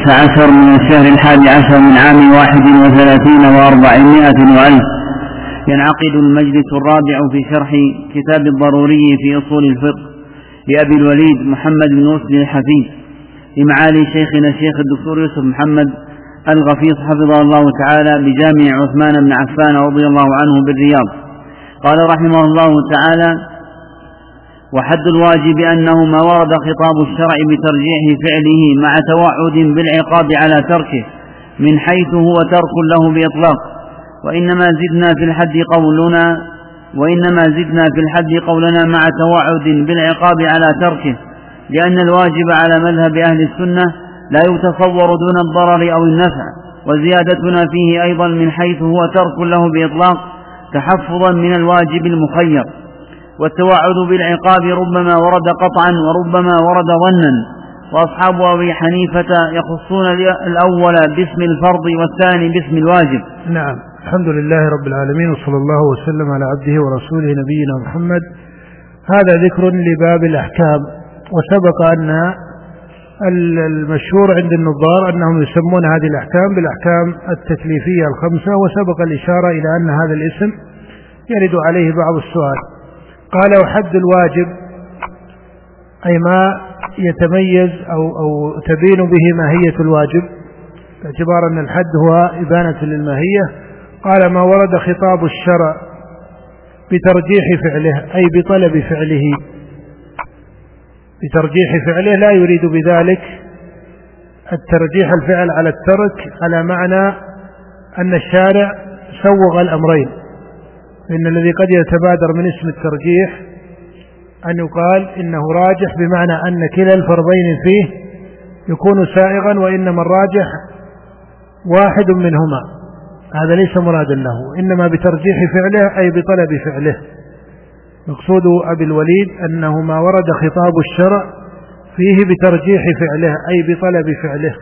عشر من الشهر الحادي عشر من عام واحد وثلاثين وأربعمائة وألف. ينعقد المجلس الرابع في شرح كتاب الضروري في أصول الفقه لأبي الوليد محمد بن مسلم الحفيظ لمعالي شيخنا الشيخ الدكتور يوسف محمد الغفيص حفظه الله تعالى بجامع عثمان بن عفان رضي الله عنه بالرياض. قال رحمه الله تعالى وحد الواجب أنه ما ورد خطاب الشرع بترجيح فعله مع توعد بالعقاب على تركه من حيث هو ترك له بإطلاق. وإنما زدنا في الحد قولنا وإنما زدنا في الحد قولنا مع توعد بالعقاب على تركه لأن الواجب على مذهب أهل السنة لا يتصور دون الضرر أو النفع. وزيادتنا فيه أيضا من حيث هو ترك له بإطلاق تحفظا من الواجب المخير. والتوعد بالعقاب ربما ورد قطعا وربما ورد ظنا. وأصحاب أبي حنيفة يخصون الأول باسم الفرض والثاني باسم الواجب. نعم. الحمد لله رب العالمين وصلى الله وسلم على عبده ورسوله نبينا محمد. هذا ذكر لباب الأحكام. وسبق أن المشهور عند النظار أنهم يسمون هذه الأحكام بالأحكام التكليفية الخمسة وسبق الإشارة إلى أن هذا الاسم يرد عليه بعض السؤال. قال وحد الواجب أي ما يتميز أو, أو تبين به ماهية الواجب. باعتبار أن الحد هو إبانة للماهية. قال ما ورد خطاب الشرع بترجيح فعله أي بطلب فعله. بترجيح فعله لا يريد بذلك الترجيح الفعل على الترك على معنى أن الشارع سوغ الأمرين. فإن الذي قد يتبادر من اسم الترجيح أن يقال إنه راجح بمعنى أن كلا الفرضين فيه يكون سائغا وإنما الراجح واحد منهما. هذا ليس مرادا له إنما بترجيح فعله أي بطلب فعله. مقصود أبي الوليد أنه ما ورد خطاب الشرع فيه بترجيح فعله أي بطلب فعله.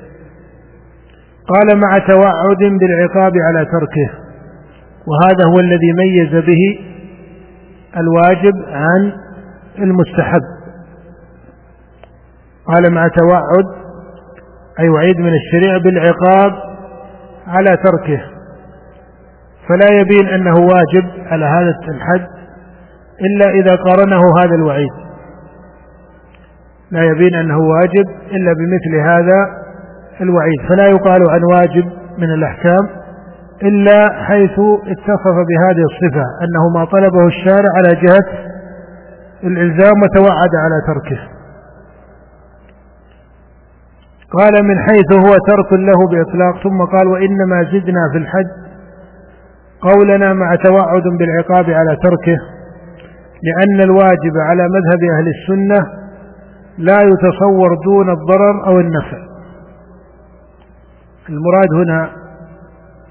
قال مع توعد بالعقاب على تركه. وهذا هو الذي ميز به الواجب عن المستحب. قال مع توعد أي وعيد من الشريع بالعقاب على تركه. فلا يبين أنه واجب على هذا الحد إلا إذا قارنه هذا الوعيد. لا يبين أنه واجب إلا بمثل هذا الوعيد. فلا يقال عن واجب من الأحكام إلا حيث اتصف بهذه الصفة أنه ما طلبه الشارع على جهة الإلزام وتوعد على تركه. قال من حيث هو ترك له بإطلاق. ثم قال وإنما زدنا في الحج قولنا مع توعد بالعقاب على تركه لأن الواجب على مذهب أهل السنة لا يتصور دون الضرر أو النفع. المراد هنا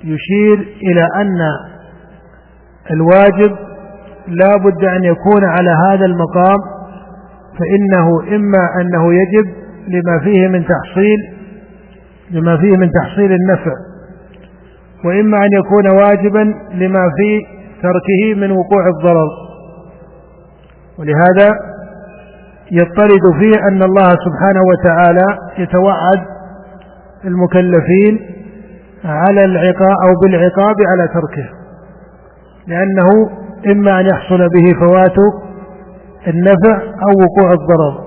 يشير إلى أن الواجب لا بد أن يكون على هذا المقام فإنه إما أنه يجب لما فيه من تحصيل لما فيه من تحصيل النفع وإما أن يكون واجبا لما في تركه من وقوع الضرر. ولهذا يضطرد فيه أن الله سبحانه وتعالى يتوعد المكلفين على العقاب أو بالعقاب على تركه. لأنه إما أن يحصل به فوات النفع أو وقوع الضرر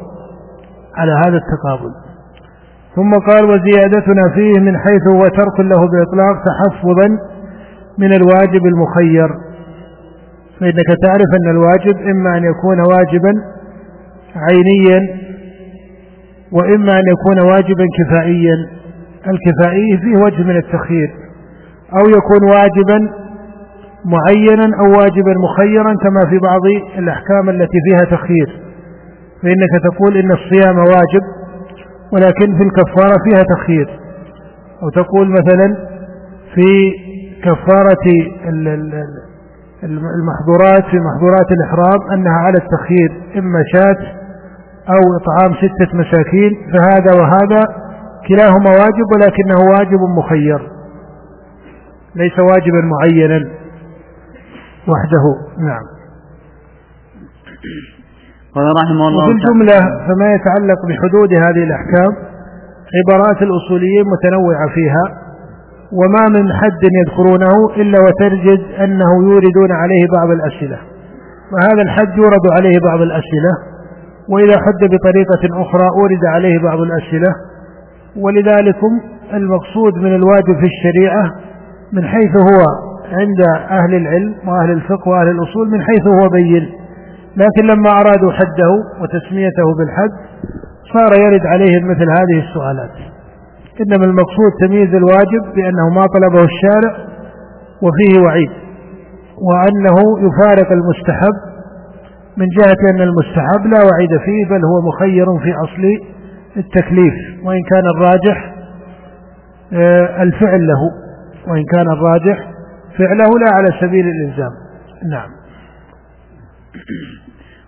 على هذا التقابل. ثم قال وزيادتنا فيه من حيث هو ترك له بإطلاق تحفظا من الواجب المخير. فإنك تعرف أن الواجب إما أن يكون واجبا عينيا وإما أن يكون واجبا كفائيا. الكفائي فيه وجه من التخيير أو يكون واجبا معينا أو واجبا مخيرا كما في بعض الأحكام التي فيها تخيير. فإنك تقول إن الصيام واجب ولكن في الكفارة فيها تخيير. أو تقول مثلا في كفارة المحظورات في محظورات الإحرام أنها على التخيير إما شاة أو إطعام ستة مساكين فهذا وهذا كلاهما واجب ولكنه واجب مخير. ليس واجبا معينا وحده. نعم. قال رحمه الله وفي الجملة فما يتعلق بحدود هذه الأحكام عبارات الأصوليين متنوعة فيها وما من حد يذكرونه إلا وتجد أنه يوردون عليه بعض الأسئلة. وهذا الحد يورد عليه بعض الأسئلة وإذا حد بطريقة أخرى أورد عليه بعض الأسئلة. ولذلك المقصود من الواجب في الشريعة من حيث هو عند أهل العلم وأهل الفقه وأهل الأصول من حيث هو بين. لكن لما أرادوا حده وتسميته بالحد صار يرد عليهم مثل هذه السؤالات. إنما المقصود تمييز الواجب بأنه ما طلبه الشارع وفيه وعيد وأنه يفارق المستحب من جهة أن المستحب لا وعيد فيه بل هو مخير في أصل التكليف وإن كان الراجح آه، الفعل له. وإن كان الراجح فعله لا على سبيل الإلزام. نعم.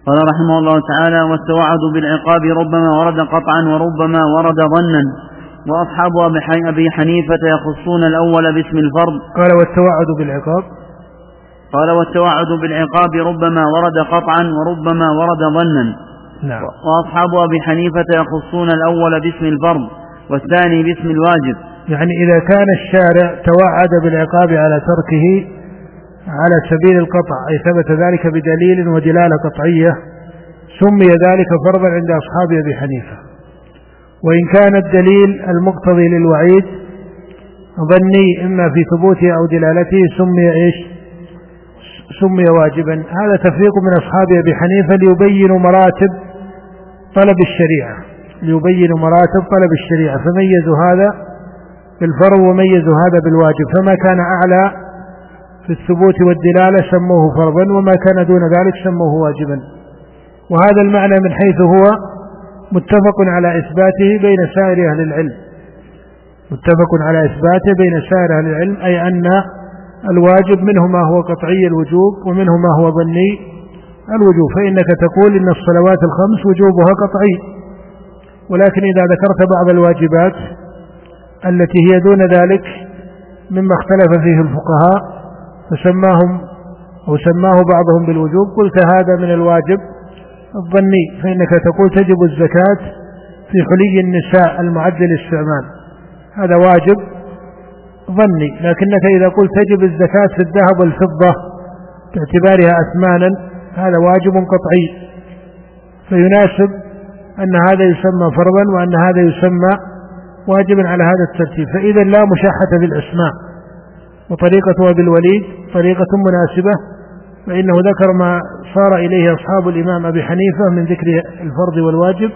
قال رحمه الله تعالى والتوعد بالعقاب ربما ورد قطعا وربما ورد ظنا. وأصحاب أبي حنيفة يخصون الأول باسم الفرض قال والتوعد بالعقاب. قال والتوعد بالعقاب ربما ورد قطعا وربما ورد ظنا. نعم. وأصحاب أبي حنيفة يخصون الأول باسم الفرض والثاني باسم الواجب. يعني إذا كان الشارع توعد بالعقاب على تركه على سبيل القطع أي ثبت ذلك بدليل ودلالة قطعية سمي ذلك فرضا عند أصحاب أبي حنيفة. وإن كان الدليل المقتضي للوعيد ظني إما في ثبوته أو دلالته سمي إيش؟ سمي واجبا. هذا تفريق من أصحاب أبي حنيفة ليبينوا مراتب طلب الشريعة ليبينوا مراتب طلب الشريعة. فميزوا هذا بالفرض وميزوا هذا بالواجب. فما كان أعلى في الثبوت والدلالة سموه فرضا وما كان دون ذلك سموه واجبا. وهذا المعنى من حيث هو متفق على إثباته بين سائر أهل العلم. متفق على إثباته بين سائر أهل العلم أي أن الواجب منه ما هو قطعي الوجوب ومنه ما هو ظني الوجوب فإنك تقول إن الصلوات الخمس وجوبها قطعي. ولكن إذا ذكرت بعض الواجبات التي هي دون ذلك مما اختلف فيه الفقهاء فسماهم أو سماه بعضهم بالوجوب قلت هذا من الواجب الظني. فإنك تقول تجب الزكاة في حلي النساء المعد للاستعمال. هذا واجب ظني. لكنك إذا قلت تجب الزكاة في الذهب والفضة باعتبارها أثمانا هذا واجب قطعي. فيناسب أن هذا يسمى فرضا وأن هذا يسمى واجبا على هذا الترتيب. فإذا لا مشاحة في الأسماء وطريقة أبي الوليد طريقة مناسبة فإنه ذكر ما صار إليه أصحاب الإمام أبي حنيفة من ذكر الفرض والواجب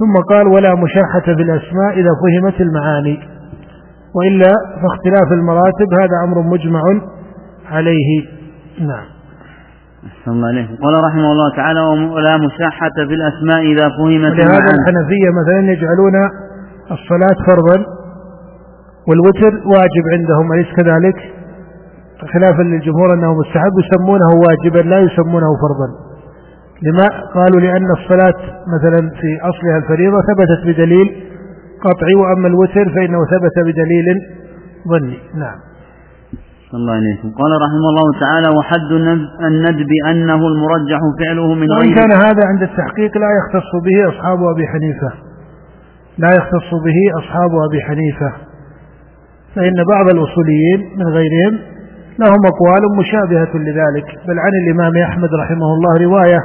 ثم قال ولا مشاحة في الأسماء إذا فهمت المعاني. وإلا فاختلاف المراتب هذا أمر مجمع عليه. نعم. الله عليه قال رحمه الله تعالى ولا مشاحة في الأسماء إذا فهمت ولهذا الحنفية مثلا يجعلون الصلاة فرضا والوتر واجب عندهم أليس كذلك؟ خلافا للجمهور أنه مستحب يسمونه واجبا لا يسمونه فرضا. لما؟ قالوا لأن الصلاة مثلا في أصلها الفريضة ثبتت بدليل قطعي وأما الوتر فإنه ثبت بدليل ظني. نعم. الله عليكم قال رحمه الله تعالى وحد الندب أنه المرجح فعله من غير وإن كان هذا عند التحقيق لا يختص به أصحاب أبي حنيفة. لا يختص به أصحاب أبي حنيفة. فإن بعض الأصوليين من غيرهم لهم أقوال مشابهة لذلك. بل عن الإمام أحمد رحمه الله رواية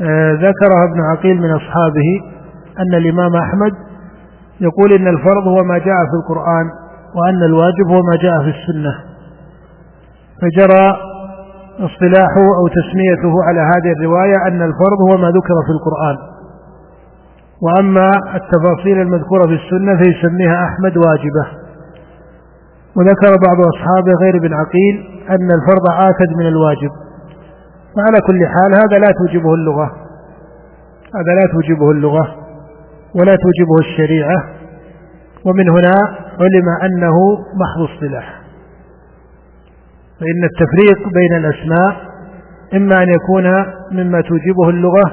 آه، ذكرها ابن عقيل من أصحابه أن الإمام أحمد يقول إن الفرض هو ما جاء في القرآن وأن الواجب هو ما جاء في السنة. فجرى اصطلاحه أو تسميته على هذه الرواية أن الفرض هو ما ذكر في القرآن. وأما التفاصيل المذكورة في السنة فيسميها أحمد واجبة. وذكر بعض أصحابه غير ابن عقيل أن الفرض آكد من الواجب. وعلى كل حال هذا لا توجبه اللغة. هذا لا توجبه اللغة. ولا توجبه الشريعة. ومن هنا علم أنه محض اصطلاح. فإن التفريق بين الأسماء إما أن يكون مما توجبه اللغة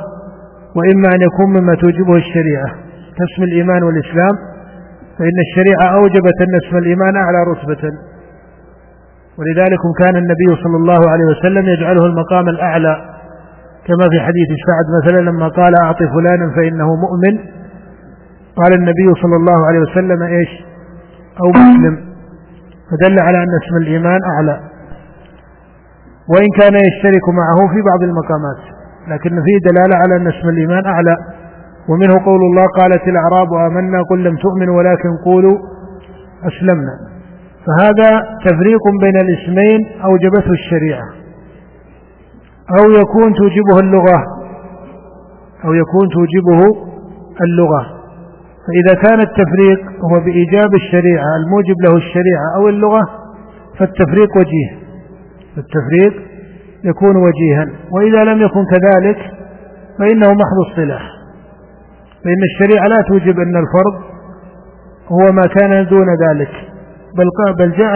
وإما أن يكون مما توجبه الشريعة. كاسم الإيمان والإسلام فإن الشريعة أوجبت أن اسم الإيمان أعلى رتبة. ولذلك كان النبي صلى الله عليه وسلم يجعله المقام الأعلى. كما في حديث سعد مثلا لما قال أعط فلانا فإنه مؤمن قال النبي صلى الله عليه وسلم إيش؟ أو مسلم. فدل على أن اسم الإيمان أعلى. وإن كان يشترك معه في بعض المقامات. لكن فيه دلالة على أن اسم الإيمان أعلى. ومنه قول الله قالت الأعراب آمنا قل لم تؤمنوا ولكن قولوا أسلمنا. فهذا تفريق بين الاسمين اوجبته الشريعة. أو يكون توجبه اللغة. أو يكون توجبه اللغة. فإذا كان التفريق هو بإيجاب الشريعة الموجب له الشريعة أو اللغة فالتفريق وجيه. التفريق يكون وجيها وإذا لم يكن كذلك فإنه محض الصلاح فإن الشريعة لا توجب أن الفرض هو ما كان دون ذلك بل بل جاء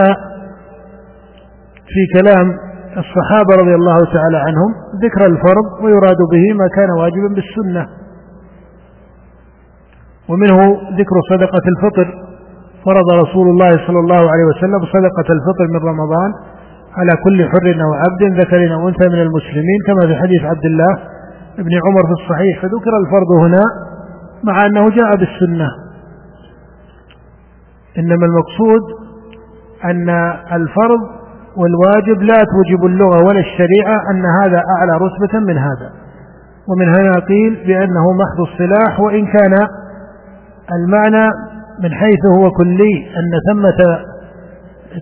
في كلام الصحابة رضي الله تعالى عنهم ذكر الفرض ويراد به ما كان واجبا بالسنة. ومنه ذكر صدقة الفطر فرض رسول الله صلى الله عليه وسلم صدقة الفطر من رمضان على كل حر أو عبد ذكر أو أنثى من المسلمين كما في حديث عبد الله بن عمر في الصحيح فذكر الفرض هنا مع أنه جاء بالسنة. إنما المقصود أن الفرض والواجب لا توجب اللغة ولا الشريعة أن هذا أعلى رتبة من هذا. ومن هنا قيل بأنه محض الصلاح وإن كان المعنى من حيث هو كلي أن ثمة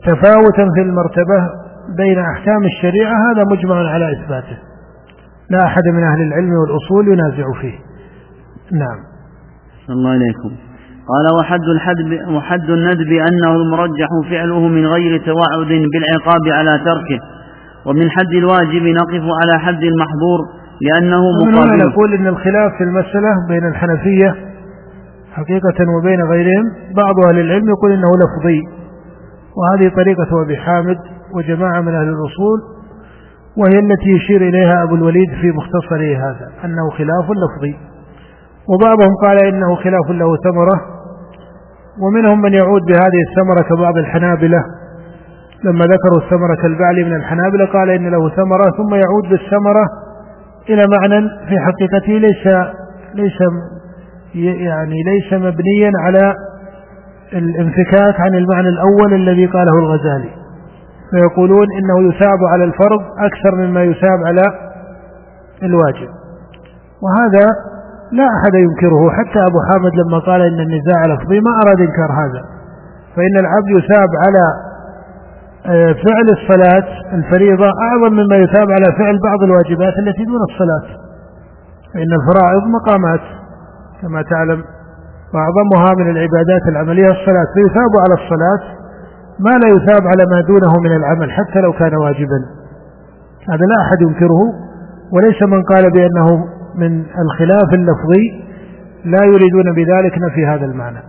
تفاوتا في المرتبة بين أحكام الشريعة هذا مجمع على إثباته. لا أحد من أهل العلم والأصول ينازع فيه. نعم. الله عليكم. قال وحد الحد وحد الندب أنه المرجح فعله من غير توعد بالعقاب على تركه. ومن حد الواجب نقف على حد المحظور لأنه مقابل. نقول إن الخلاف في المسألة بين الحنفية حقيقة وبين غيرهم. بعض أهل العلم يقول إنه لفظي وهذه طريقة أبي حامد. وجماعة من أهل الأصول وهي التي يشير إليها أبو الوليد في مختصره هذا أنه خلاف لفظي. وبعضهم قال إنه خلاف له ثمرة ومنهم من يعود بهذه الثمرة كبعض الحنابلة. لما ذكروا الثمرة كالبعل من الحنابلة قال إن له ثمرة ثم يعود بالثمرة إلى معنى في حقيقته ليس ليس يعني ليس مبنيا على الانفكاك عن المعنى الأول الذي قاله الغزالي. فيقولون إنه يثاب على الفرض أكثر مما يثاب على الواجب. وهذا لا أحد ينكره. حتى أبو حامد لما قال إن النزاع لفظي ما أراد إنكار هذا. فإن العبد يثاب على آه، فعل الصلاة الفريضة أعظم مما يثاب على فعل بعض الواجبات التي دون الصلاة. فإن الفرائض مقامات كما تعلم وأعظمها من العبادات العملية الصلاة. فيثاب على الصلاة ما لا يثاب على ما دونه من العمل حتى لو كان واجبا. هذا لا أحد ينكره وليس من قال بأنه من الخلاف اللفظي لا يريدون بذلك نفي هذا المعنى.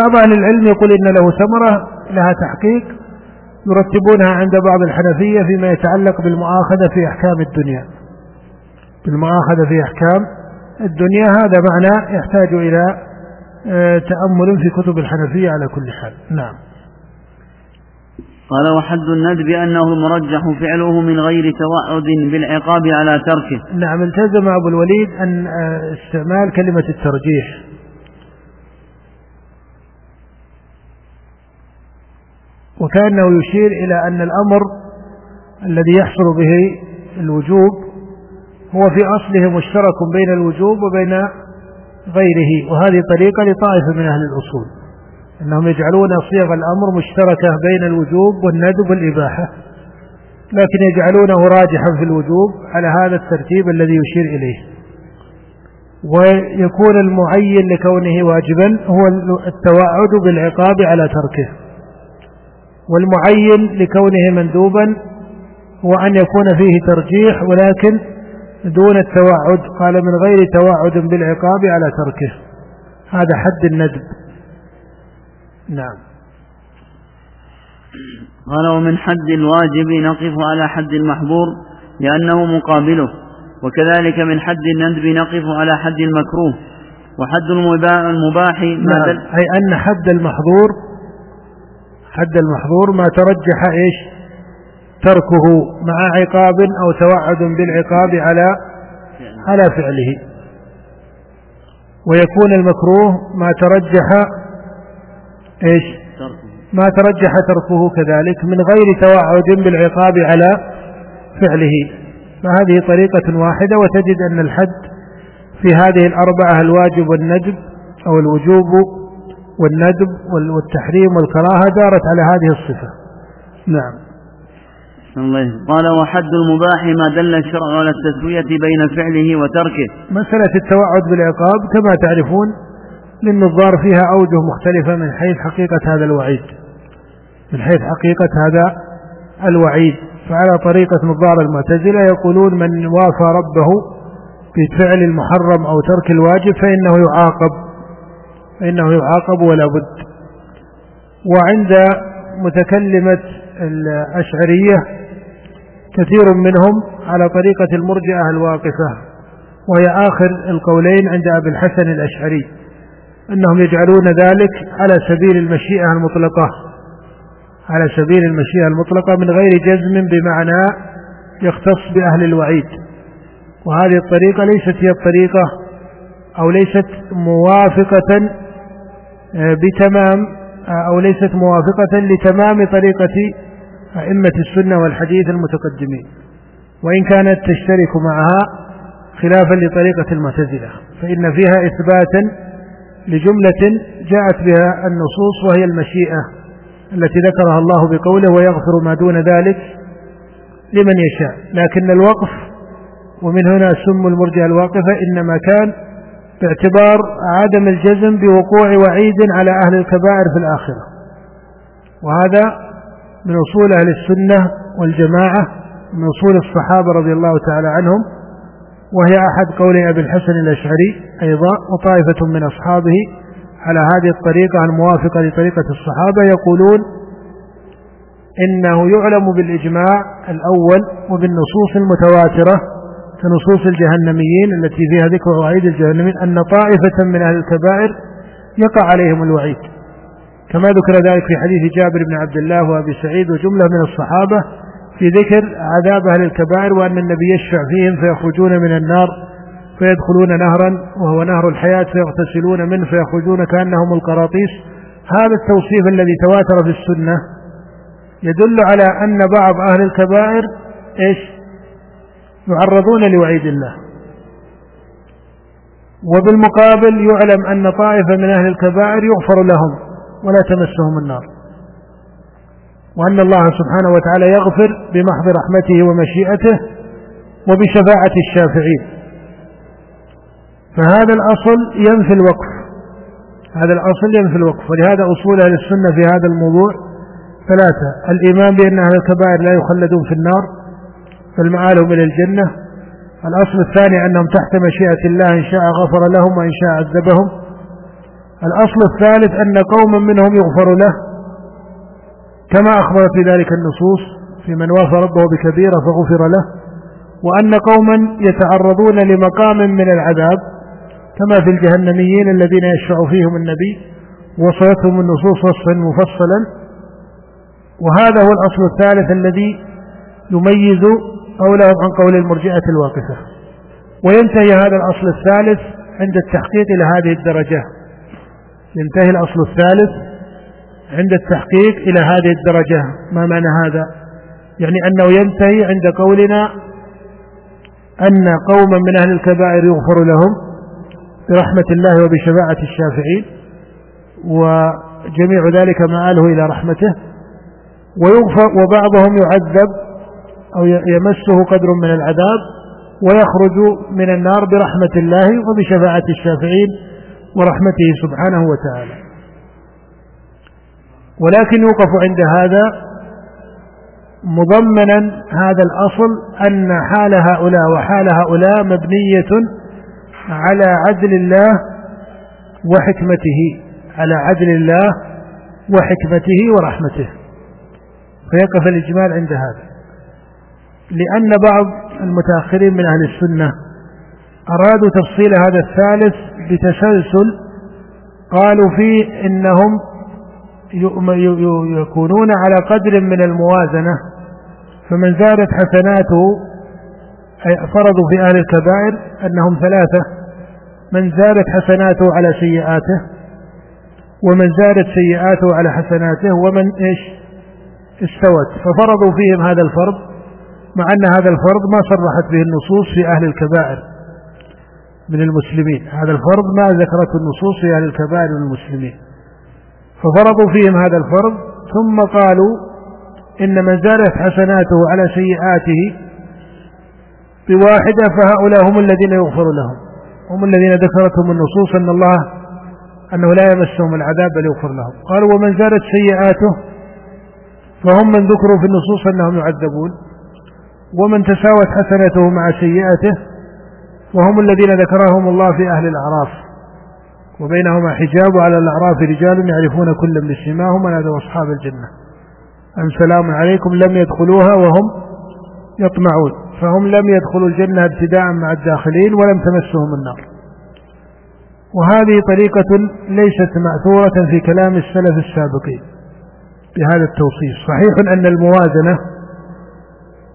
بعض أهل العلم يقول إن له ثمرة لها تحقيق يرتبونها عند بعض الحنفية فيما يتعلق بالمؤاخذة في أحكام الدنيا. بالمؤاخذة في أحكام الدنيا هذا معنى يحتاج إلى آه، تأمل في كتب الحنفية على كل حال. نعم. قال وحد الندب أنه المرجح فعله من غير توعد بالعقاب على تركه. نعم التزم أبو الوليد أن آه، استعمال كلمة الترجيح. وكأنه يشير إلى أن الأمر الذي يحصل به الوجوب هو في أصله مشترك بين الوجوب وبين غيره وهذه طريقة لطائفة من أهل الأصول. أنهم يجعلون صيغ الأمر مشتركة بين الوجوب والندب والإباحة لكن يجعلونه راجحا في الوجوب على هذا الترتيب الذي يشير إليه. ويكون المعين لكونه واجبا هو التوعد بالعقاب على تركه. والمعين لكونه مندوبا هو أن يكون فيه ترجيح ولكن دون التوعد قال من غير توعد بالعقاب على تركه. هذا حد الندب. نعم. قال ومن حد الواجب نقف على حد المحظور لأنه مقابله وكذلك من حد الندب نقف على حد المكروه وحد المباح ما نعم. أي أن حد المحظور حد المحظور ما ترجح إيش؟ تركه مع عقاب أو توعد بالعقاب على على فعله. ويكون المكروه ما ترجح إيش؟ ما ترجح تركه كذلك من غير توعد بالعقاب على فعله. فهذه طريقة واحدة وتجد أن الحد في هذه الأربعة الواجب والندب أو الوجوب والندب والتحريم والكراهة دارت على هذه الصفة. نعم. الله. قال وحد المباح ما دل الشرع على التسوية بين فعله وتركه. مسألة التوعد بالعقاب كما تعرفون للنظار فيها أوجه مختلفة من حيث حقيقة هذا الوعيد. من حيث حقيقة هذا الوعيد. فعلى طريقة نظار المعتزلة يقولون من وافى ربه بفعل المحرم أو ترك الواجب فإنه يعاقب. فإنه يعاقب ولا بد. وعند متكلمة الأشعرية كثير منهم على طريقة المرجئة الواقفة وهي آخر القولين عند أبي الحسن الأشعري. أنهم يجعلون ذلك على سبيل المشيئة المطلقة. على سبيل المشيئة المطلقة من غير جزم بمعنى يختص بأهل الوعيد. وهذه الطريقة ليست هي الطريقة أو ليست موافقة آه، بتمام آه، أو ليست موافقة لتمام طريقة أئمة السنة والحديث المتقدمين. وإن كانت تشترك معها خلافا لطريقة المعتزلة فإن فيها إثباتا لجملة جاءت بها النصوص وهي المشيئة التي ذكرها الله بقوله ويغفر ما دون ذلك لمن يشاء. لكن الوقف ومن هنا سم المرجع الواقفة إنما كان باعتبار عدم الجزم بوقوع وعيد على أهل الكبائر في الآخرة. وهذا من أصول أهل السنة والجماعة من أصول الصحابة رضي الله تعالى عنهم وهي أحد قولي أبي الحسن الأشعري أيضا وطائفة من أصحابه على هذه الطريقة الموافقة لطريقة الصحابة يقولون إنه يعلم بالإجماع الأول وبالنصوص المتواترة كنصوص الجهنميين التي فيها ذكر وعيد الجهنميين أن طائفة من أهل الكبائر يقع عليهم الوعيد. كما ذكر ذلك في حديث جابر بن عبد الله وأبي سعيد وجملة من الصحابة في ذكر عذاب أهل الكبائر وأن النبي يشفع فيهم فيخرجون من النار فيدخلون نهرا وهو نهر الحياة فيغتسلون منه فيخرجون كأنهم القراطيس. هذا التوصيف الذي تواتر في السنة يدل على أن بعض أهل الكبائر إيش؟ يعرضون لوعيد الله. وبالمقابل يعلم أن طائفة من أهل الكبائر يغفر لهم ولا تمسهم النار. وأن الله سبحانه وتعالى يغفر بمحض رحمته ومشيئته وبشفاعة الشافعين. فهذا الأصل ينفي الوقف. هذا الأصل ينفي الوقف. ولهذا أصول أهل السنة في هذا الموضوع ثلاثة. الإيمان بأن أهل الكبائر لا يخلدون في النار بل مآلهم إلى الجنة. الأصل الثاني أنهم تحت مشيئة الله إن شاء غفر لهم وإن شاء عذبهم. الأصل الثالث أن قوما منهم يغفر له كما أخبرت في ذلك النصوص في من وافى ربه بكبيرة فغفر له وأن قوما يتعرضون لمقام من العذاب كما في الجهنميين الذين يشفع فيهم النبي وصلتهم النصوص وصفا مفصلا. وهذا هو الأصل الثالث الذي يميز قولهم عن قول المرجئة الواقفة. وينتهي هذا الأصل الثالث عند التحقيق إلى هذه الدرجة. ينتهي الأصل الثالث عند التحقيق إلى هذه الدرجة. ما معنى هذا؟ يعني أنه ينتهي عند قولنا أن قوما من أهل الكبائر يغفر لهم برحمة الله وبشفاعة الشافعين وجميع ذلك مآله إلى رحمته ويغفر وبعضهم يعذب أو يمسه قدر من العذاب ويخرج من النار برحمة الله وبشفاعة الشافعين ورحمته سبحانه وتعالى. ولكن يوقف عند هذا مضمنا هذا الأصل أن حال هؤلاء وحال هؤلاء مبنية على عدل الله وحكمته على عدل الله وحكمته ورحمته. فيقف الإجمال عند هذا. لأن بعض المتأخرين من أهل السنة أرادوا تفصيل هذا الثالث بتسلسل قالوا فيه إنهم يكونون على قدر من الموازنة فمن زادت حسناته فرضوا في أهل الكبائر أنهم ثلاثة من زادت حسناته على سيئاته ومن زادت سيئاته على حسناته ومن إيش؟ استوت. ففرضوا فيهم هذا الفرض مع أن هذا الفرض ما صرحت به النصوص في أهل الكبائر من المسلمين. هذا الفرض ما ذكرته النصوص في أهل الكبائر من المسلمين. ففرضوا فيهم هذا الفرض ثم قالوا إن من زادت حسناته على سيئاته بواحدة فهؤلاء هم الذين يغفر لهم هم الذين ذكرتهم النصوص أن الله أنه لا يمسهم العذاب بل يغفر لهم. قالوا ومن زادت سيئاته فهم من ذكروا في النصوص أنهم يعذبون ومن تساوت حسنته مع سيئته وهم الذين ذكرهم الله في أهل الأعراف. وبينهما حجاب على الأعراف رجال يعرفون كل سماهم هذا أصحاب الجنة. أن سلام عليكم لم يدخلوها وهم يطمعون. فهم لم يدخلوا الجنة ابتداء مع الداخلين ولم تمسهم النار. وهذه طريقة ليست مأثورة في كلام السلف السابقين بهذا التوصيف. صحيح أن الموازنة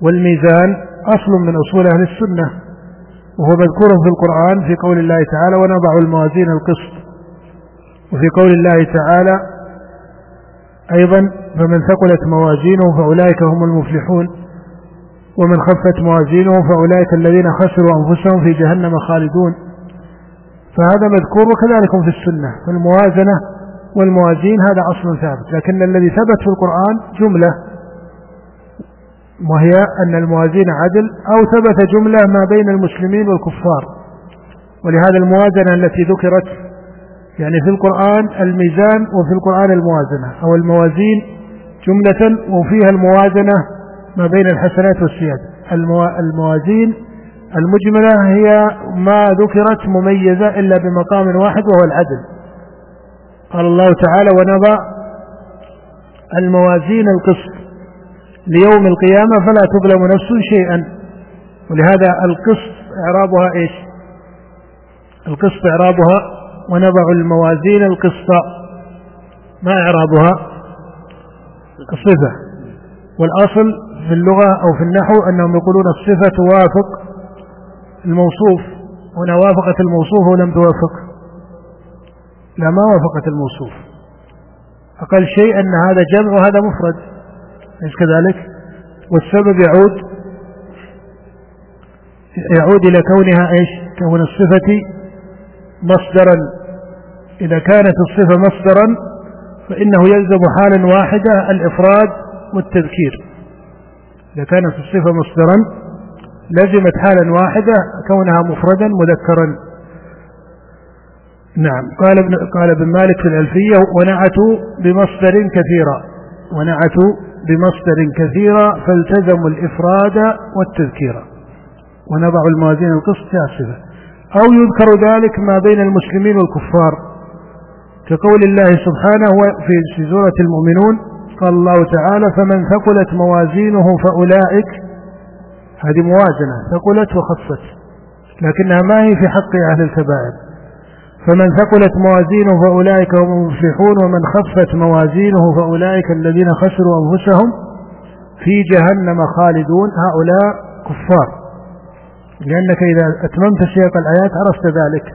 والميزان أصل من أصول أهل السنة وهو مذكور في القرآن في قول الله تعالى ونضع الموازين القسط. وفي قول الله تعالى أيضا فمن ثقلت موازينه فأولئك هم المفلحون. ومن خفت موازينه فأولئك الذين خسروا أنفسهم في جهنم خالدون. فهذا مذكور وكذلك في السنة. فالموازنة والموازين هذا أصل ثابت. لكن الذي ثبت في القرآن جملة وهي أن الموازين عدل أو ثبت جملة ما بين المسلمين والكفار. ولهذا الموازنة التي ذكرت يعني في القرآن الميزان وفي القرآن الموازنة أو الموازين جملة وفيها الموازنة ما بين الحسنات والسيئات. الموازين المجملة هي ما ذكرت مميزة إلا بمقام واحد وهو العدل. قال الله تعالى ونضع الموازين القسط. ليوم القيامة فلا تظلم نفس شيئا. ولهذا القسط إعرابها إيش؟ القسط إعرابها ونضع الموازين القسط. ما إعرابها؟ الصفة. والأصل في اللغة أو في النحو أنهم يقولون الصفة توافق الموصوف هنا وافقت الموصوف ولم توافق. لا ما وافقت الموصوف. أقل شيء أن هذا جمع وهذا مفرد. ليس كذلك؟ والسبب يعود يعود إلى كونها إيش؟ كون الصفة مصدرا. إذا كانت الصفة مصدرا فإنه يلزم حالا واحدة الإفراد والتذكير. إذا كانت الصفة مصدرا لزمت حالا واحدة كونها مفردا مذكرا. نعم. قال ابن قال ابن مالك في الألفية ونعتوا بمصدر كثيرا. ونعتوا بمصدر كثيرا فالتزموا الإفراد والتذكير. ونضع الموازين القسط الصفة أو يذكر ذلك ما بين المسلمين والكفار. كقول الله سبحانه في سورة المؤمنون قال الله تعالى فمن ثقلت موازينه فأولئك هذه موازنة ثقلت وخفت لكنها ما هي في حق أهل الكبائر. فمن ثقلت موازينه فأولئك هم المفلحون ومن خفت موازينه فأولئك الذين خسروا أنفسهم في جهنم خالدون. هؤلاء كفار. لأنك إذا أتممت سياق الآيات عرفت ذلك.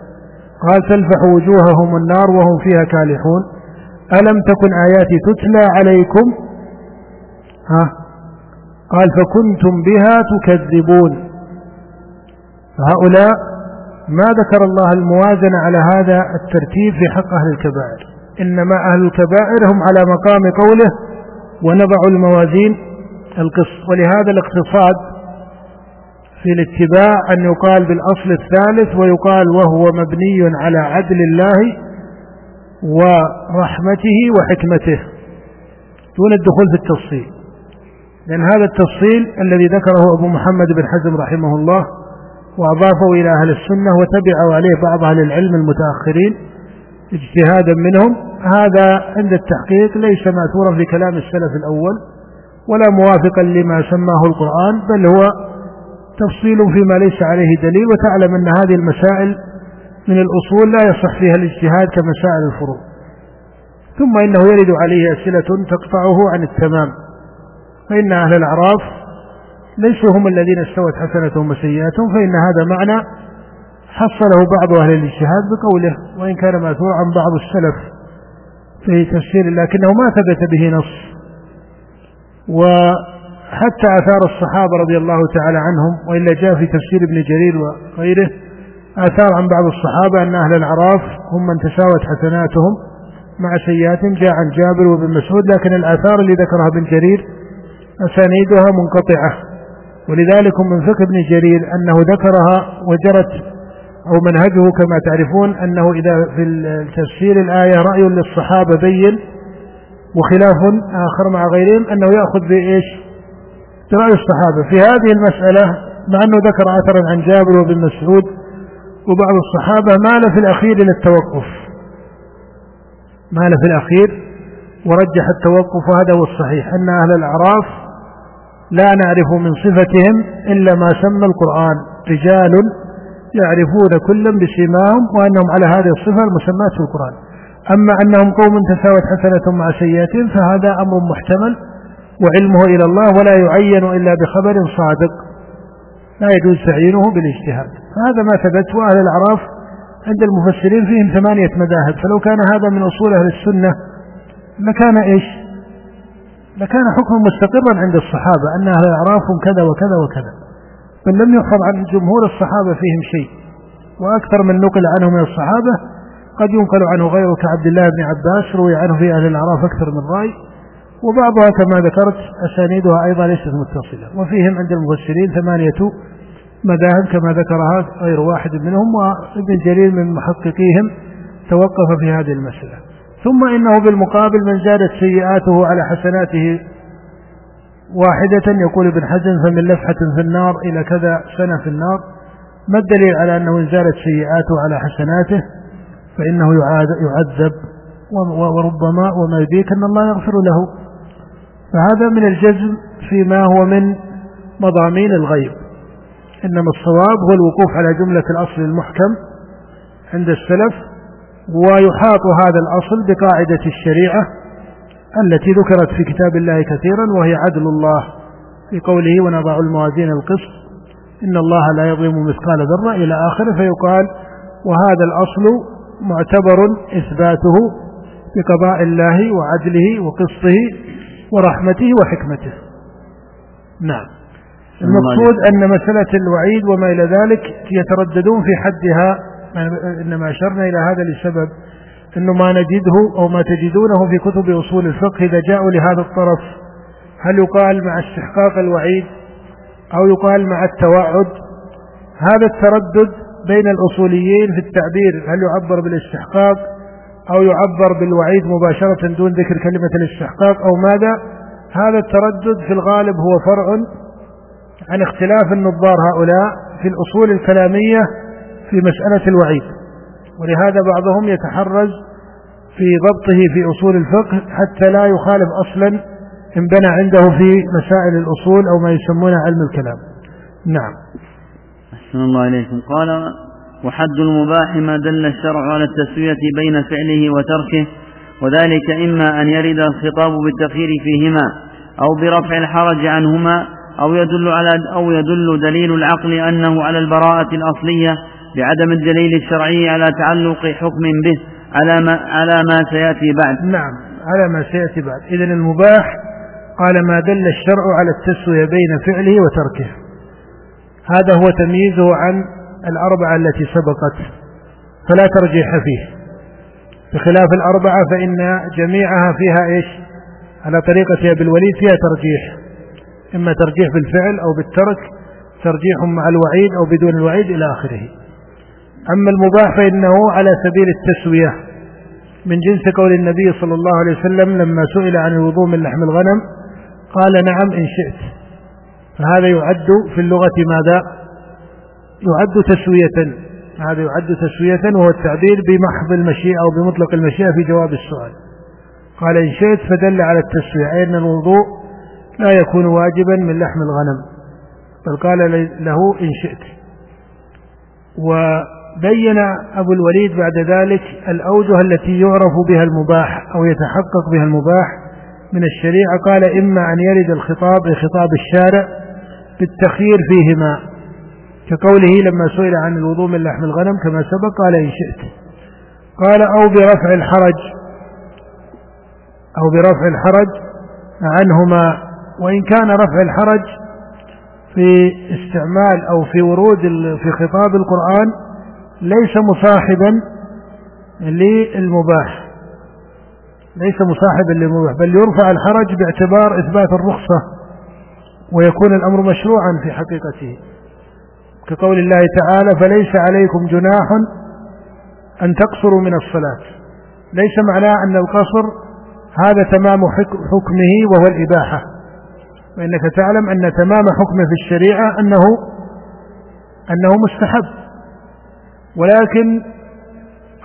قال تلفح وجوههم النار وهم فيها كالحون. ألم تكن آياتي تتلى عليكم؟ ها؟ قال فكنتم بها تكذبون. فهؤلاء ما ذكر الله الموازنة على هذا الترتيب في حق أهل الكبائر. إنما أهل الكبائر هم على مقام قوله ونضع الموازين القسط. ولهذا الاقتصاد في الاتباع أن يقال بالأصل الثالث ويقال وهو مبني على عدل الله ورحمته وحكمته دون الدخول في التفصيل. لأن هذا التفصيل الذي ذكره أبو محمد بن حزم رحمه الله وأضافه إلى أهل السنة وتبعوا عليه بعض أهل العلم المتأخرين اجتهادا منهم. هذا عند التحقيق ليس مأثورا في كلام السلف الأول ولا موافقا لما سماه القرآن بل هو تفصيل فيما ليس عليه دليل. وتعلم أن هذه المسائل من الأصول لا يصح فيها الاجتهاد كمسائل الفروع. ثم إنه يرد عليه أسئلة تقطعه عن التمام. فإن أهل الأعراف ليسوا هم الذين استوت حسنتهم وسيئاتهم فإن هذا معنى حصله بعض أهل الاجتهاد بقوله وإن كان ماثور عن بعض السلف في تفسير لكنه ما ثبت به نص. وحتى آثار الصحابة رضي الله تعالى عنهم وإلا جاء في تفسير ابن جرير وغيره آثار عن بعض الصحابة أن أهل الأعراف هم من تساوت حسناتهم مع سيئاتهم جاء عن جابر وابن مسعود لكن الآثار اللي ذكرها ابن جرير أسانيدها منقطعة. ولذلك من فقه ابن جرير أنه ذكرها وجرت أو منهجه كما تعرفون أنه إذا في تفسير الآية رأي للصحابة بين وخلاف آخر مع غيرهم أنه يأخذ بإيش؟ برأي الصحابة. في هذه المسألة مع أنه ذكر أثرا عن جابر وابن مسعود وبعض الصحابة مال في الأخير إلى التوقف مال في الأخير ورجح التوقف وهذا هو الصحيح أن أهل الأعراف لا نعرف من صفتهم إلا ما سمى القرآن. رجال يعرفون كلا بسيماهم وأنهم على هذه الصفة المسماة في القرآن. أما أنهم قوم تساوت حسنة مع سيئة فهذا أمر محتمل وعلمه إلى الله ولا يعين إلا بخبر صادق. لا يجوز تعيينه بالاجتهاد. فهذا ما ثبت وأهل الأعراف عند المفسرين فيهم ثمانية مذاهب. فلو كان هذا من أصول أهل السنة لكان إيش؟ لكان حكم مستقرا عند الصحابة أن أهل الأعراف هم كذا وكذا وكذا. بل لم يحفظ عن جمهور الصحابة فيهم شيء. وأكثر من نقل عنه من الصحابة قد ينقل عنه غيره كعبد الله بن عباس روي عنه في أهل الأعراف أكثر من رأي. وبعضها كما ذكرت أسانيدها أيضا ليست متصلة. وفيهم عند المفسرين ثمانية مذاهب كما ذكرها غير واحد منهم وابن جرير من محققيهم توقف في هذه المسألة. ثم إنه بالمقابل من زادت سيئاته على حسناته واحدة يقول ابن حزم فمن لفحة في النار إلى كذا سنة في النار. ما الدليل على أنه إن زادت سيئاته على حسناته؟ فإنه يعذب وربما وما يديك أن الله يغفر له. فهذا من الجزم فيما هو من مضامين الغيب. إنما الصواب هو الوقوف على جملة الأصل المحكم عند السلف ويحاط هذا الأصل بقاعدة الشريعة التي ذكرت في كتاب الله كثيرا وهي عدل الله في قوله ونضع الموازين القسط إن الله لا يظلم مثقال ذرة. إلى آخره فيقال وهذا الأصل معتبر إثباته بقضاء الله وعدله وقسطه ورحمته وحكمته. نعم. المقصود أن مسألة الوعيد وما إلى ذلك يترددون في حدها إنما أشرنا إلى هذا لسبب أنه ما نجده أو ما تجدونه في كتب أصول الفقه إذا جاءوا لهذا الطرف. هل يقال مع استحقاق الوعيد أو يقال مع التوعد؟ هذا التردد بين الأصوليين في التعبير هل يعبر بالاستحقاق أو يعبر بالوعيد مباشرة دون ذكر كلمة الاستحقاق أو ماذا؟ هذا التردد في الغالب هو فرع عن اختلاف النظار هؤلاء في الأصول الكلامية في مسألة الوعيد. ولهذا بعضهم يتحرز في ضبطه في أصول الفقه حتى لا يخالف أصلا انبنى عنده في مسائل الأصول أو ما يسمونه علم الكلام. نعم. أحسن الله إليكم. قال وحد المباح ما دل الشرع على التسوية بين فعله وتركه وذلك إما أن يرد الخطاب بالتخيير فيهما أو برفع الحرج عنهما أو يدل على أو يدل دليل العقل أنه على البراءة الأصلية بعدم الدليل الشرعي على تعلق حكم به على ما على ما سيأتي بعد. نعم على ما سيأتي بعد، إذا المباح قال ما دل الشرع على التسوية بين فعله وتركه. هذا هو تمييزه عن الأربعة التي سبقت فلا ترجيح فيه. بخلاف الأربعة فإن جميعها فيها إيش؟ على طريقة أبي الوليد فيها ترجيح إما ترجيح بالفعل أو بالترك ترجيح مع الوعيد أو بدون الوعيد إلى آخره أما المباح فإنه على سبيل التسوية. من جنس قول النبي صلى الله عليه وسلم لما سئل عن الوضوء من لحم الغنم قال نعم إن شئت. فهذا يعد في اللغة ماذا؟ يعد تسوية. هذا يعد تسوية وهو التعبير بمحض المشيئة أو بمطلق المشيئة في جواب السؤال. قال إن شئت فدل على التسوية أي أن الوضوء لا يكون واجبا من لحم الغنم. بل قال له إن شئت. وبين أبو الوليد بعد ذلك الأوجه التي يعرف بها المباح أو يتحقق بها المباح من الشريعة. قال إما أن يرد الخطاب خطاب الشارع بالتخيير فيهما كقوله لما سئل عن الوضوء من لحم الغنم كما سبق قال إن شئت. قال أو برفع الحرج أو برفع الحرج عنهما وإن كان رفع الحرج في استعمال أو في ورود في خطاب القرآن ليس مصاحبا للمباح. ليس مصاحبا للمباح بل يرفع الحرج باعتبار إثبات الرخصة ويكون الأمر مشروعا في حقيقته. كقول الله تعالى فليس عليكم جناح أن تقصروا من الصلاة. ليس معناه أن القصر هذا تمام حكمه وهو الإباحة. وإنك تعلم أن تمام حكمه في الشريعة أنه أنه مستحب. ولكن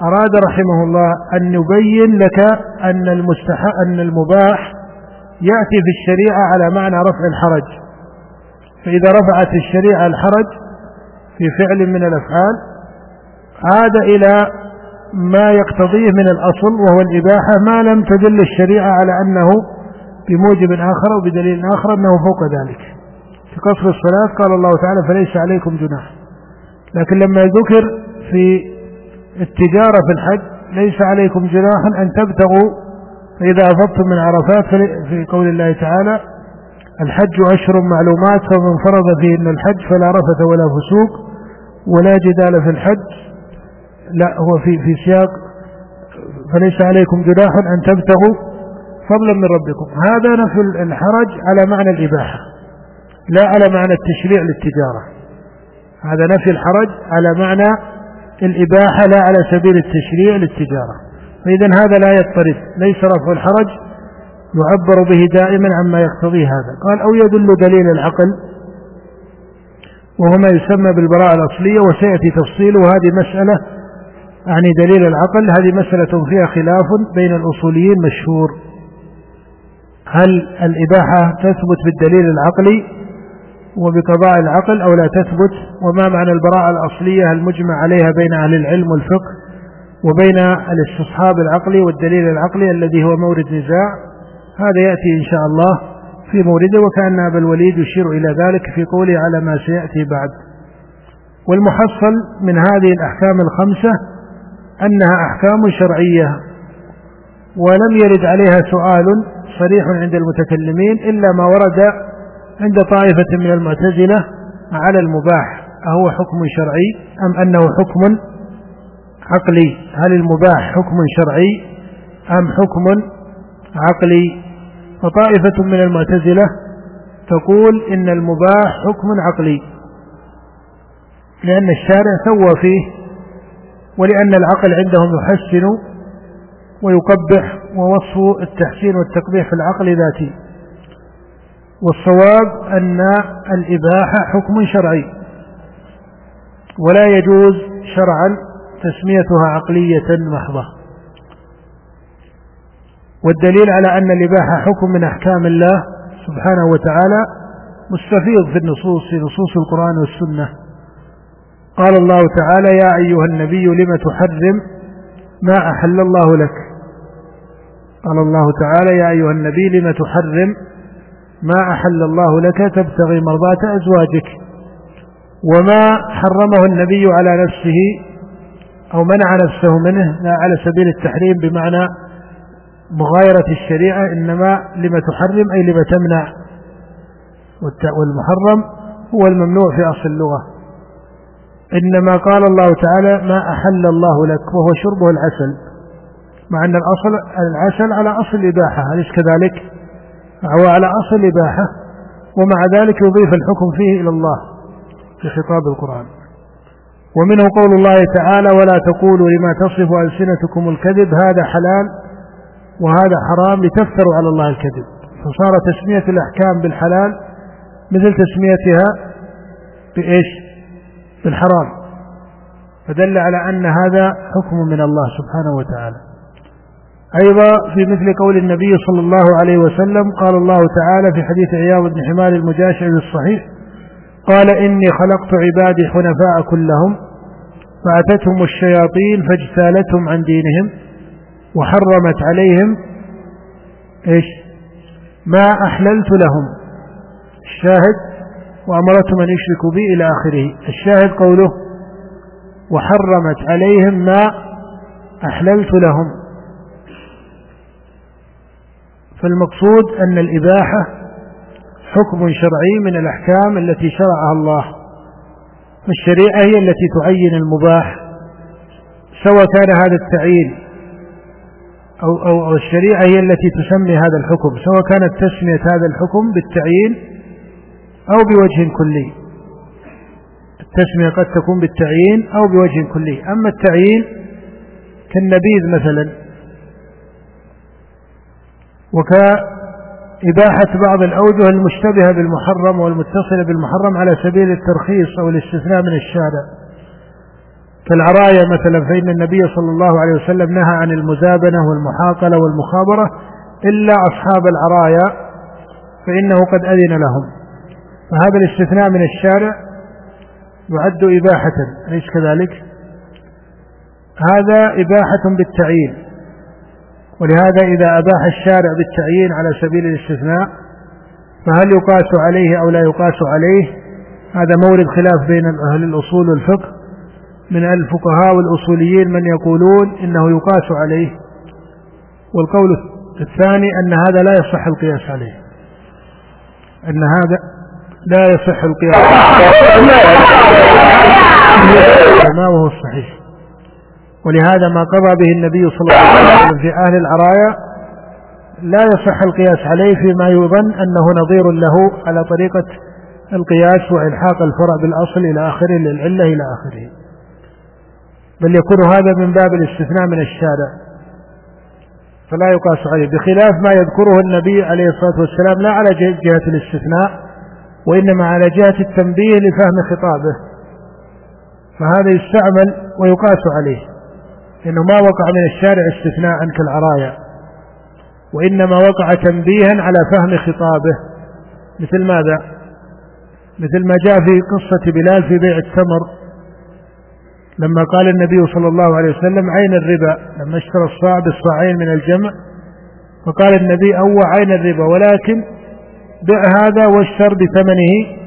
أراد رحمه الله أن يبين لك أن المستحب أن المباح يأتي في الشريعة على معنى رفع الحرج. فإذا رفعت الشريعة الحرج في فعل من الأفعال عاد إلى ما يقتضيه من الأصل وهو الإباحة ما لم تدل الشريعة على أنه بموجب آخر أو بدليل آخر أنه فوق ذلك. في قصر الصلاة قال الله تعالى فليس عليكم جناح. لكن لما ذكر في التجارة في الحج ليس عليكم جناح أن تبتغوا. فإذا أفضتم من عرفات في قول الله تعالى الحج أشهر معلومات فمن فرض فيهن الحج فلا رفث ولا فسوق ولا جدال في الحج. لا هو في في سياق. فليس عليكم جناح أن تبتغوا فضلا من ربكم. هذا نفي الحرج على معنى الإباحة لا على معنى التشريع للتجارة. هذا نفي الحرج على معنى الإباحة لا على سبيل التشريع للتجارة. فإذا هذا لا يضطرد ليس رفع الحرج يعبر به دائما عما يقتضي هذا. قال أو يدل دليل العقل وهو ما يسمى بالبراءة الأصلية وسيأتي تفصيله هذه مسألة يعني دليل العقل. هذه مسألة فيها خلاف بين الأصوليين مشهور. هل الإباحة تثبت بالدليل العقلي؟ وبقضاء العقل أو لا تثبت وما معنى البراءة الأصلية المجمع عليها بين أهل العلم والفقه وبين الاستصحاب العقلي والدليل العقلي الذي هو مورد نزاع؟ هذا يأتي إن شاء الله في مورده وكأن أبا الوليد يشير إلى ذلك في قوله على ما سيأتي بعد. والمحصل من هذه الأحكام الخمسة أنها أحكام شرعية ولم يرد عليها سؤال صريح عند المتكلمين إلا ما ورد عند طائفة من المعتزلة على المباح أهو حكم شرعي أم أنه حكم عقلي؟ هل المباح حكم شرعي أم حكم عقلي؟ وطائفة من المعتزلة تقول إن المباح حكم عقلي لأن الشارع سوى فيه ولأن العقل عندهم يحسن ويقبح ووصف التحسين والتقبيح في العقل ذاتي. والصواب أن الإباحة حكم شرعي ولا يجوز شرعا تسميتها عقلية محضة. والدليل على أن الإباحة حكم من أحكام الله سبحانه وتعالى مستفيض في النصوص في نصوص القرآن والسنة. قال الله تعالى يا أيها النبي لم تحرم ما أحل الله لك؟ قال الله تعالى يا أيها النبي لم تحرم ما أحل الله لك تبتغي مرضاة أزواجك وما حرمه النبي على نفسه أو منع نفسه منه لا على سبيل التحريم بمعنى مغايرة الشريعة إنما لما تحرم أي لما تمنع والمحرم هو الممنوع في أصل اللغة إنما قال الله تعالى ما أحل الله لك وهو شربه العسل مع أن الأصل العسل على أصل الإباحة أليس كذلك؟ هو على أصل الإباحة ومع ذلك يضيف الحكم فيه إلى الله في خطاب القرآن. ومنه قول الله تعالى ولا تقولوا لما تصف ألسنتكم الكذب هذا حلال وهذا حرام لتفتروا على الله الكذب. فصار تسمية الأحكام بالحلال مثل تسميتها بإيش؟ بالحرام. فدل على أن هذا حكم من الله سبحانه وتعالى. أيضا في مثل قول النبي صلى الله عليه وسلم قال الله تعالى في حديث عياض بن حمار المجاشع الصحيح قال إني خلقت عبادي حنفاء كلهم فأتتهم الشياطين فاجتالتهم عن دينهم وحرمت عليهم إيش؟ ما أحللت لهم. الشاهد وأمرتهم أن يشركوا بي إلى آخره. الشاهد قوله وحرمت عليهم ما أحللت لهم. فالمقصود أن الإباحة حكم شرعي من الأحكام التي شرعها الله فالشريعة هي التي تعين المباح سواء كان هذا التعيين أو, أو, أو الشريعة هي التي تسمي هذا الحكم سواء كانت تسمية هذا الحكم بالتعيين أو بوجه كلي. التسمية قد تكون بالتعيين أو بوجه كلي أما التعيين كالنبيذ مثلا وكإباحة بعض الأوجه المشتبهة بالمحرم والمتصلة بالمحرم على سبيل الترخيص أو الاستثناء من الشارع. كالعراية مثلا فإن النبي صلى الله عليه وسلم نهى عن المزابنة والمحاقلة والمخابرة إلا أصحاب العرايا فإنه قد أذن لهم. فهذا الاستثناء من الشارع يعد إباحة. أليس كذلك؟ هذا إباحة بالتعيين. ولهذا إذا أباح الشارع بالتعيين على سبيل الاستثناء فهل يقاس عليه أو لا يقاس عليه؟ هذا مورد خلاف بين أهل الأصول والفقه. من الفقهاء والأصوليين من يقولون إنه يقاس عليه. والقول الثاني أن هذا لا يصح القياس عليه. أن هذا لا يصح القياس ما وهو الصحيح؟ ولهذا ما قضى به النبي صلى الله عليه وسلم في أهل العرايا لا يصح القياس عليه فيما يظن أنه نظير له على طريقة القياس وإلحاق الفرع بالأصل إلى آخره للعلة إلى آخره. بل يكون هذا من باب الاستثناء من الشارع. فلا يقاس عليه. بخلاف ما يذكره النبي عليه الصلاة والسلام لا على جهة الاستثناء وإنما على جهة التنبيه لفهم خطابه. فهذا يستعمل ويقاس عليه. إنه ما وقع من الشارع استثناء كالعرايا وإنما وقع تنبيها على فهم خطابه. مثل ماذا؟ مثل ما جاء في قصة بلال في بيع التمر لما قال النبي صلى الله عليه وسلم عين الربا لما اشترى الصاع بالصاعين من الجمع فقال النبي أو عين الربا ولكن بع هذا واشتر بثمنه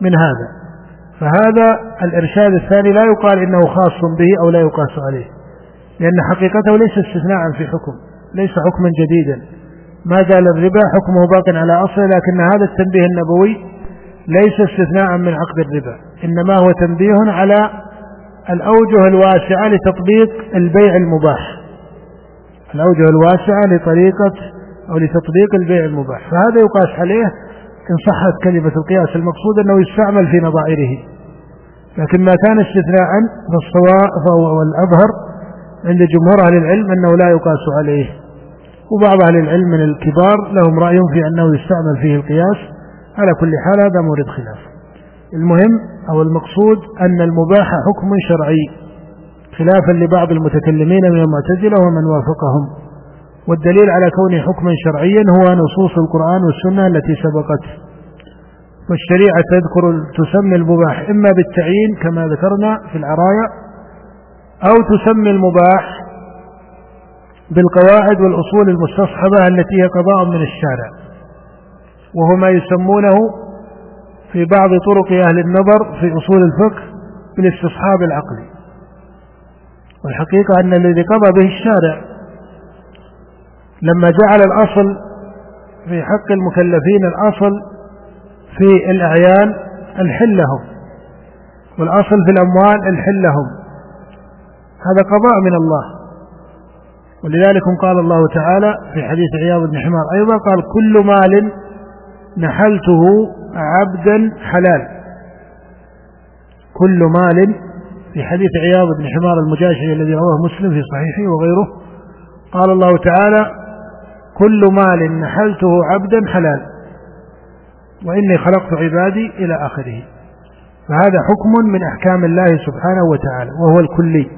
من هذا. فهذا الإرشاد الثاني لا يقال إنه خاص به أو لا يقاس عليه. لأن حقيقته ليس استثناء في حكم ليس حكما جديدا. ما زال الربا حكمه باق على أصله لكن هذا التنبيه النبوي ليس استثناء من عقد الربا إنما هو تنبيه على الأوجه الواسعة لتطبيق البيع المباح. الأوجه الواسعة لطريقة أو لتطبيق البيع المباح. فهذا يقاس عليه إن صحت كلمة القياس المقصود أنه يستعمل في نظائره لكن ما كان استثناء فالصواء والأظهر عند جمهور أهل العلم أنه لا يقاس عليه وبعض أهل العلم من الكبار لهم رأي في أنه يستعمل فيه القياس. على كل حال هذا مورد خلاف. المهم أو المقصود أن المباح حكم شرعي خلافا لبعض المتكلمين من المعتزلة ومن وافقهم. والدليل على كونه حكما شرعيا هو نصوص القرآن والسنة التي سبقت. والشريعة تذكر تسمي المباح إما بالتعيين كما ذكرنا في العرايا أو تسمي المباح بالقواعد والأصول المستصحبة التي هي قضاء من الشارع. وهو ما يسمونه في بعض طرق أهل النظر في أصول الفقه بالاستصحاب العقلي. والحقيقة أن الذي قضى به الشارع لما جعل الأصل في حق المكلفين الأصل في الأعيان الحل لهم والأصل في الأموال الحل لهم هذا قضاء من الله. ولذلك قال الله تعالى في حديث عياض بن حمار أيضا قال كل مال نحلته عبدا حلال. كل مال في حديث عياض بن حمار المجاشعي الذي رواه مسلم في صحيحه وغيره قال الله تعالى كل مال نحلته عبدا حلال وإني خلقت عبادي إلى آخره. فهذا حكم من أحكام الله سبحانه وتعالى وهو الكلي.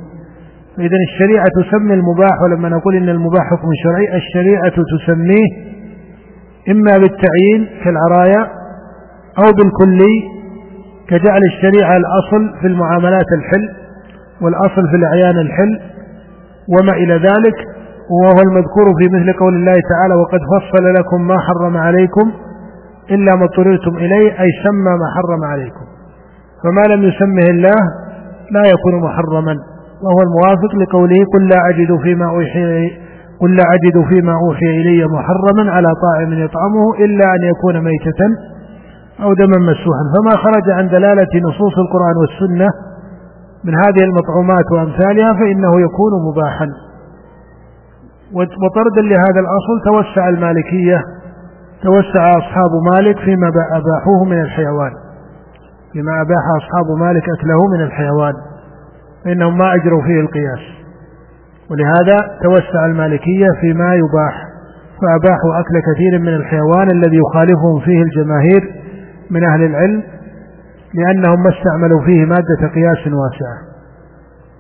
فإذا الشريعة تسمي المباح ولما نقول إن المباح حكم شرعي الشريعة تسميه إما بالتعيين كالعرايا أو بالكلي كجعل الشريعة الأصل في المعاملات الحل والأصل في الأعيان الحل وما إلى ذلك وهو المذكور في مثل قول الله تعالى وقد فصل لكم ما حرم عليكم إلا ما اضطررتم إليه أي سمى ما حرم عليكم. فما لم يسمه الله لا يكون محرما. وهو الموافق لقوله قل لا أجد فيما أوحي قل لا أجد فيما أوحي إلي محرما على طاعم يطعمه إلا أن يكون ميتة أو دما مسوحا. فما خرج عن دلالة نصوص القرآن والسنة من هذه المطعومات وأمثالها فإنه يكون مباحا. وطردا لهذا الأصل توسع المالكية توسع أصحاب مالك فيما أباحوه من الحيوان فيما أباح أصحاب مالك أكله من الحيوان. فإنهم ما أجروا فيه القياس. ولهذا توسع المالكية فيما يباح فأباحوا أكل كثير من الحيوان الذي يخالفهم فيه الجماهير من أهل العلم لأنهم ما استعملوا فيه مادة قياس واسعة.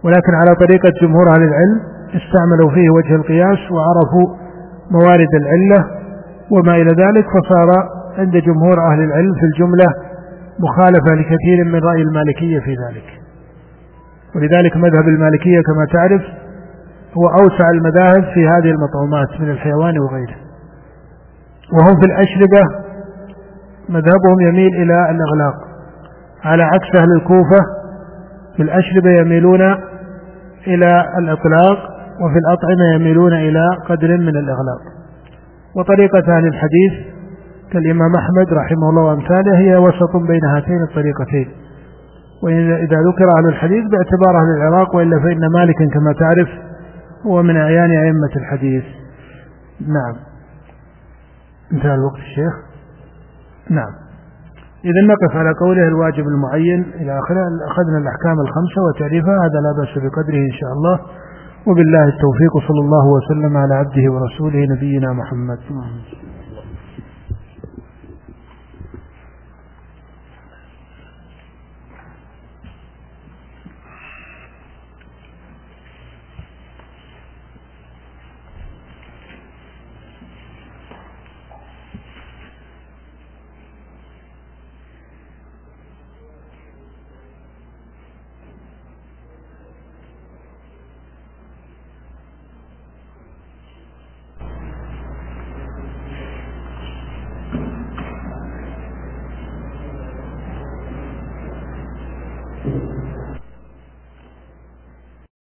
ولكن على طريقة جمهور أهل العلم استعملوا فيه وجه القياس وعرفوا موارد العلة وما إلى ذلك فصار عند جمهور أهل العلم في الجملة مخالفة لكثير من رأي المالكية في ذلك. ولذلك مذهب المالكية كما تعرف هو أوسع المذاهب في هذه المطعومات من الحيوان وغيره. وهم في الأشربة مذهبهم يميل إلى الإغلاق على عكس أهل الكوفة في الأشربة يميلون إلى الإطلاق وفي الأطعمة يميلون إلى قدر من الإغلاق. وطريقة أهل الحديث كالإمام أحمد رحمه الله وأمثاله هي وسط بين هاتين الطريقتين. وإذا ذكر أهل الحديث باعتبار أهل العراق وإلا فإن مالكا كما تعرف هو من أعيان أئمة الحديث. نعم. انتهى الوقت الشيخ. نعم. إذا نقف على قوله الواجب المعين إلى آخره. أخذنا الأحكام الخمسة وتعريفها. هذا لا بأس بقدره إن شاء الله. وبالله التوفيق صلى الله وسلم على عبده ورسوله نبينا محمد.